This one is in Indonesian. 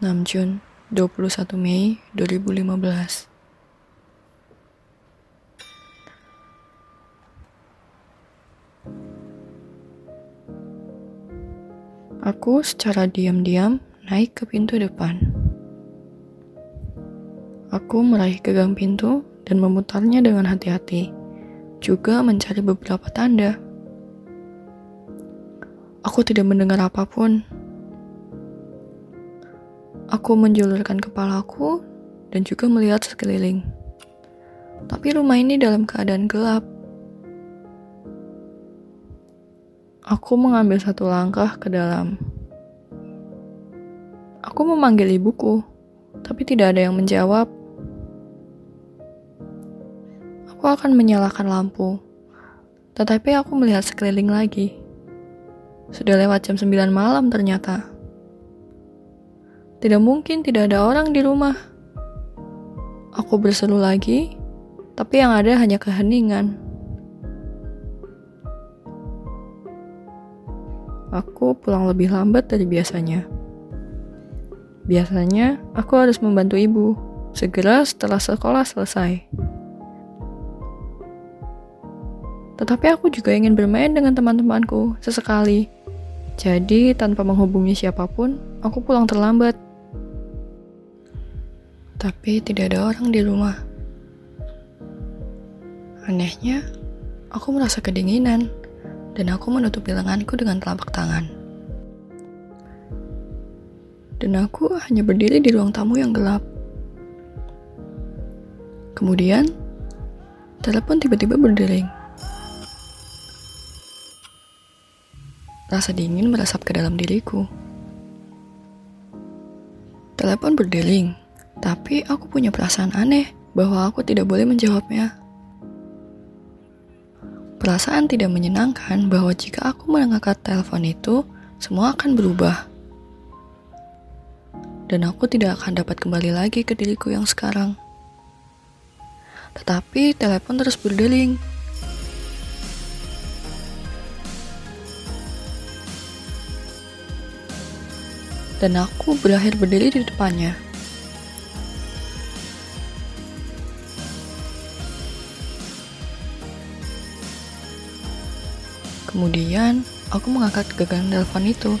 6 Jun 21 Mei 2015 Aku secara diam-diam naik ke pintu depan. Aku meraih gagang pintu dan memutarnya dengan hati-hati, juga mencari beberapa tanda. Aku tidak mendengar apa pun. Aku menjulurkan kepalaku dan juga melihat sekeliling. Tapi rumah ini dalam keadaan gelap. Aku mengambil satu langkah ke dalam. Aku memanggil ibuku, tapi tidak ada yang menjawab. Aku akan menyalakan lampu, tetapi aku melihat sekeliling lagi. Sudah lewat jam 9 malam ternyata. Tidak mungkin tidak ada orang di rumah. Aku berseru lagi, tapi yang ada hanya keheningan. aku pulang lebih lambat dari biasanya. Biasanya, aku harus membantu ibu, segera setelah sekolah selesai. Tetapi aku juga ingin bermain dengan teman-temanku sesekali. Jadi, tanpa menghubungi siapa pun, aku pulang terlambat. Tapi tidak ada orang di rumah. Anehnya, aku merasa kedinginan dan aku menutupi lenganku dengan telapak tangan. Dan aku hanya berdiri di ruang tamu yang gelap. Kemudian, telepon tiba-tiba berdering. Rasa dingin merasap ke dalam diriku. Telepon berdering, tapi aku punya perasaan aneh bahwa aku tidak boleh menjawabnya. Perasaan tidak menyenangkan bahwa jika aku mengangkat telepon itu, semua akan berubah. Dan aku tidak akan dapat kembali lagi ke diriku yang sekarang. Tetapi telepon terus berdering. Dan aku berakhir berdiri di depannya. Kemudian, aku mengangkat gagang telepon itu